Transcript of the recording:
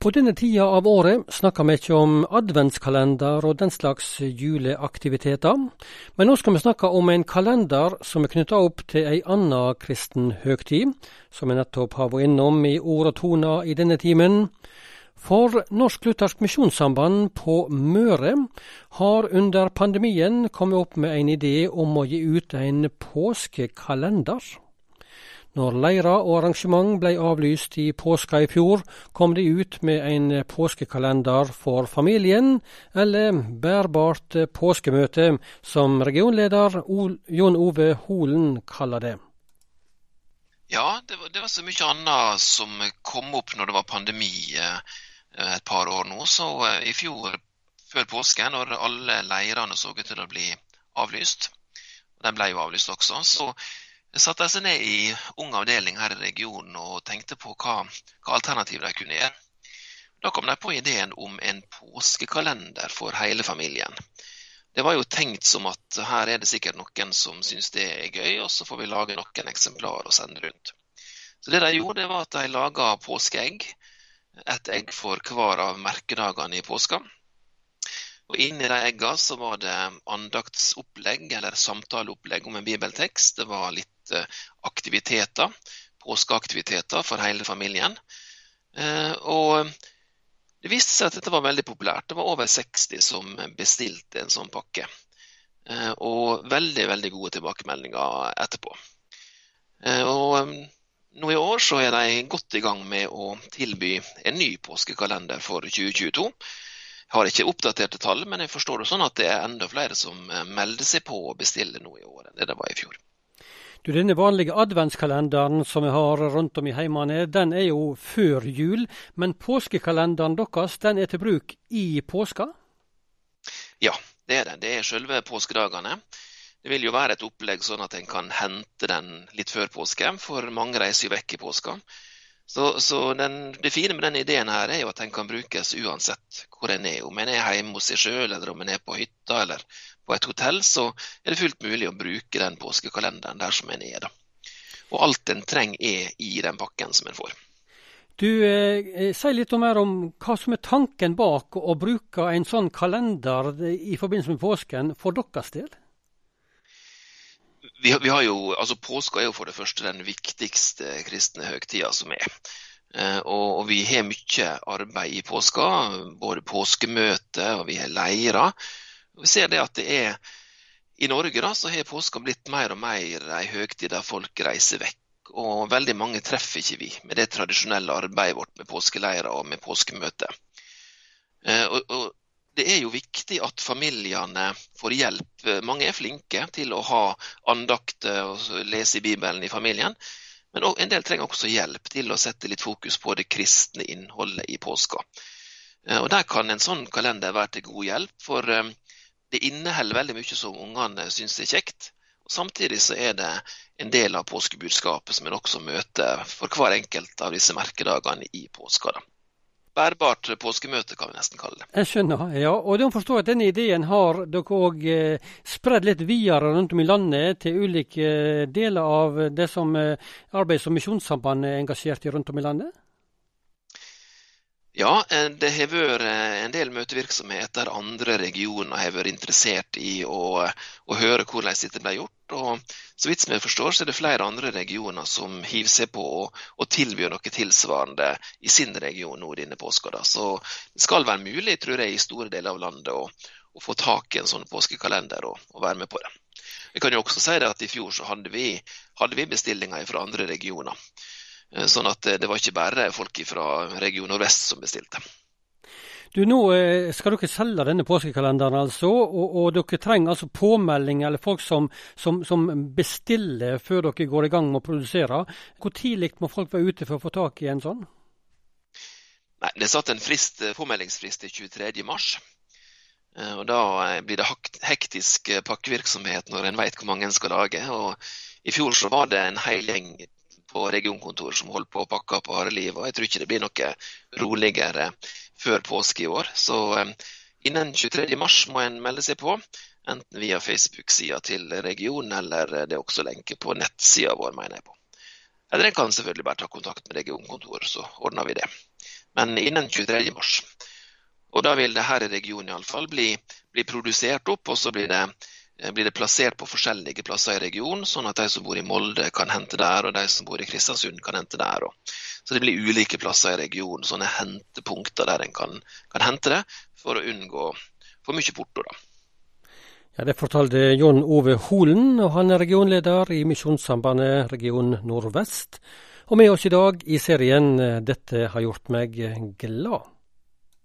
På denne tida av året snakker vi ikke om adventskalender og den slags juleaktiviteter, men nå skal vi snakke om en kalender som er knytta opp til ei anna kristen høgtid, som vi nettopp har vært innom i ord og toner i denne timen. For Norsk Luthersk Misjonssamband på Møre har under pandemien kommet opp med en idé om å gi ut en påskekalender. Når leirer og arrangement ble avlyst i påska i fjor, kom de ut med en påskekalender for familien, eller bærbart påskemøte, som regionleder Jon Ove Holen kaller det. Ja, det var, det var, så mye annet som kom opp når det var pandemi eh, et par år nå. Så eh, i fjor, før påske, når alle leirene så ut til å bli avlyst, og de ble jo avlyst også, så satte seg ned i ung avdeling her i regionen og tenkte på hva, hva alternativ de kunne gjøre. Da kom de på ideen om en påskekalender for hele familien. Det var jo tenkt som at her er det sikkert noen som syns det er gøy, og så får vi lage noen eksemplar og sende rundt. Så det de gjorde, var at de laga påskeegg. Ett egg for hver av merkedagene i påska. Og Inni de eggene så var det andaktsopplegg eller samtaleopplegg om en bibeltekst. Det var litt aktiviteter, påskeaktiviteter for hele familien. Eh, og det viste seg at dette var veldig populært. Det var over 60 som bestilte en sånn pakke. Eh, og veldig, veldig gode tilbakemeldinger etterpå. Og nå i år så er de godt i gang med å tilby en ny påskekalender for 2022. Jeg har ikke oppdaterte tall, men jeg forstår det sånn at det er enda flere som eh, melder seg på å bestille nå i år enn det det var i fjor. Du, Denne vanlige adventskalenderen som vi har rundt om i heimene, den er jo før jul. Men påskekalenderen deres den er til bruk i påska? Ja, det er den. Det er selve påskedagene. Det vil jo være et opplegg sånn at en kan hente den litt før påske, for mange reiser jo vekk i påska. Så, så den, Det fine med denne ideen her er jo at den kan brukes uansett hvor en er. Om en er hjemme hos seg sjøl, eller om en er på hytta eller på et hotell, så er det fullt mulig å bruke den påskekalenderen der som en er. da. Og alt en trenger er i den pakken som en får. Du, eh, eh Si litt mer om hva som er tanken bak å bruke en sånn kalender i forbindelse med påsken for deres del? Vi, vi, har jo, altså Påska er jo for det første den viktigste kristne høgtida som er. Eh, og, og, vi har mye arbeid i påska, både påskemøte og vi har leirer. Vi ser det at det er I Norge da, så har påska blitt mer og mer ei høgtid der folk reiser vekk. Og veldig mange treffer ikke vi med det tradisjonelle arbeidet vårt med påskeleirer og med påskemøte. Eh, og, og det er jo viktig at familiene får hjelp. Mange er flinke til å ha andakter og lese i Bibelen i familien. Men en del trenger også hjelp til å sette litt fokus på det kristne innholdet i påska. Og Der kan en sånn kalender være til god hjelp, for eh, det inneholder veldig mye som ungene syns er kjekt. Og Samtidig så er det en del av påskebudskapet som en også møter for hver enkelt av disse merkedagene i påska bærbart påskemøte, kan vi nesten kalle det. Jeg skjønner, ja. Og da forstår at denne ideen har dere òg eh, spredd litt videre rundt om i landet til ulike eh, deler av det som eh, Arbeids- og misjonssambandet er engasjert i rundt om i landet? Ja, det har vært en del møtevirksomhet der andre regioner har vært interessert i å, å høre hvordan dette ble gjort. Og så vidt som jeg forstår, så er det flere andre regioner som hiver seg på og tilbyr noe tilsvarende i sin region nå denne påska. Så det skal være mulig, tror jeg, i store deler av landet å, å få tak i en sånn påskekalender og, og, være med på det. Jeg kan jo også si at I fjor så hadde vi, hadde vi bestillinger fra andre regioner. Eh, sånn at det var ikke bare folk fra region nordvest som bestilte. Du, Nå eh, skal dere selge denne påskekalenderen, altså, og, og dere trenger altså påmelding eller folk som, som, som, bestiller før dere går i gang med å produsere. Hvor tidlig må folk være ute for å få tak i en sånn? Nei, Det er satt en frist, eh, påmeldingsfrist til 23. mars. Eh, og Da blir det hektisk pakkevirksomhet når en vet hvor mange en skal lage. Og I fjor så var det en hel gjeng på regionkontor som holder på å pakke på harde liv. Og jeg tror ikke det blir noe roligere før påske i år. Så eh, innen 23. mars må en melde seg på, enten via Facebook-sida til regionen, eller det er også lenke på nettsida vår, mener jeg på. Eller en kan selvfølgelig bare ta kontakt med regionkontoret, så ordner vi det. men innen 23. mars. Og Da vil det her i regionen iallfall bli, bli produsert opp, og så blir det, eh, blir det, plassert på forskjellige plasser i regionen, sånn at de som bor i Molde kan hente der, og de som bor i Kristiansund kan hente der. Så det blir ulike plasser i regionen, sånne hentepunkter der en kan, kan hente det, for å unngå for mye porto. da. Ja, Det fortalte Jon Ove Holen, og han er regionleder i Misjonssambandet region nordvest. Og med oss i dag i serien 'Dette har gjort meg glad'.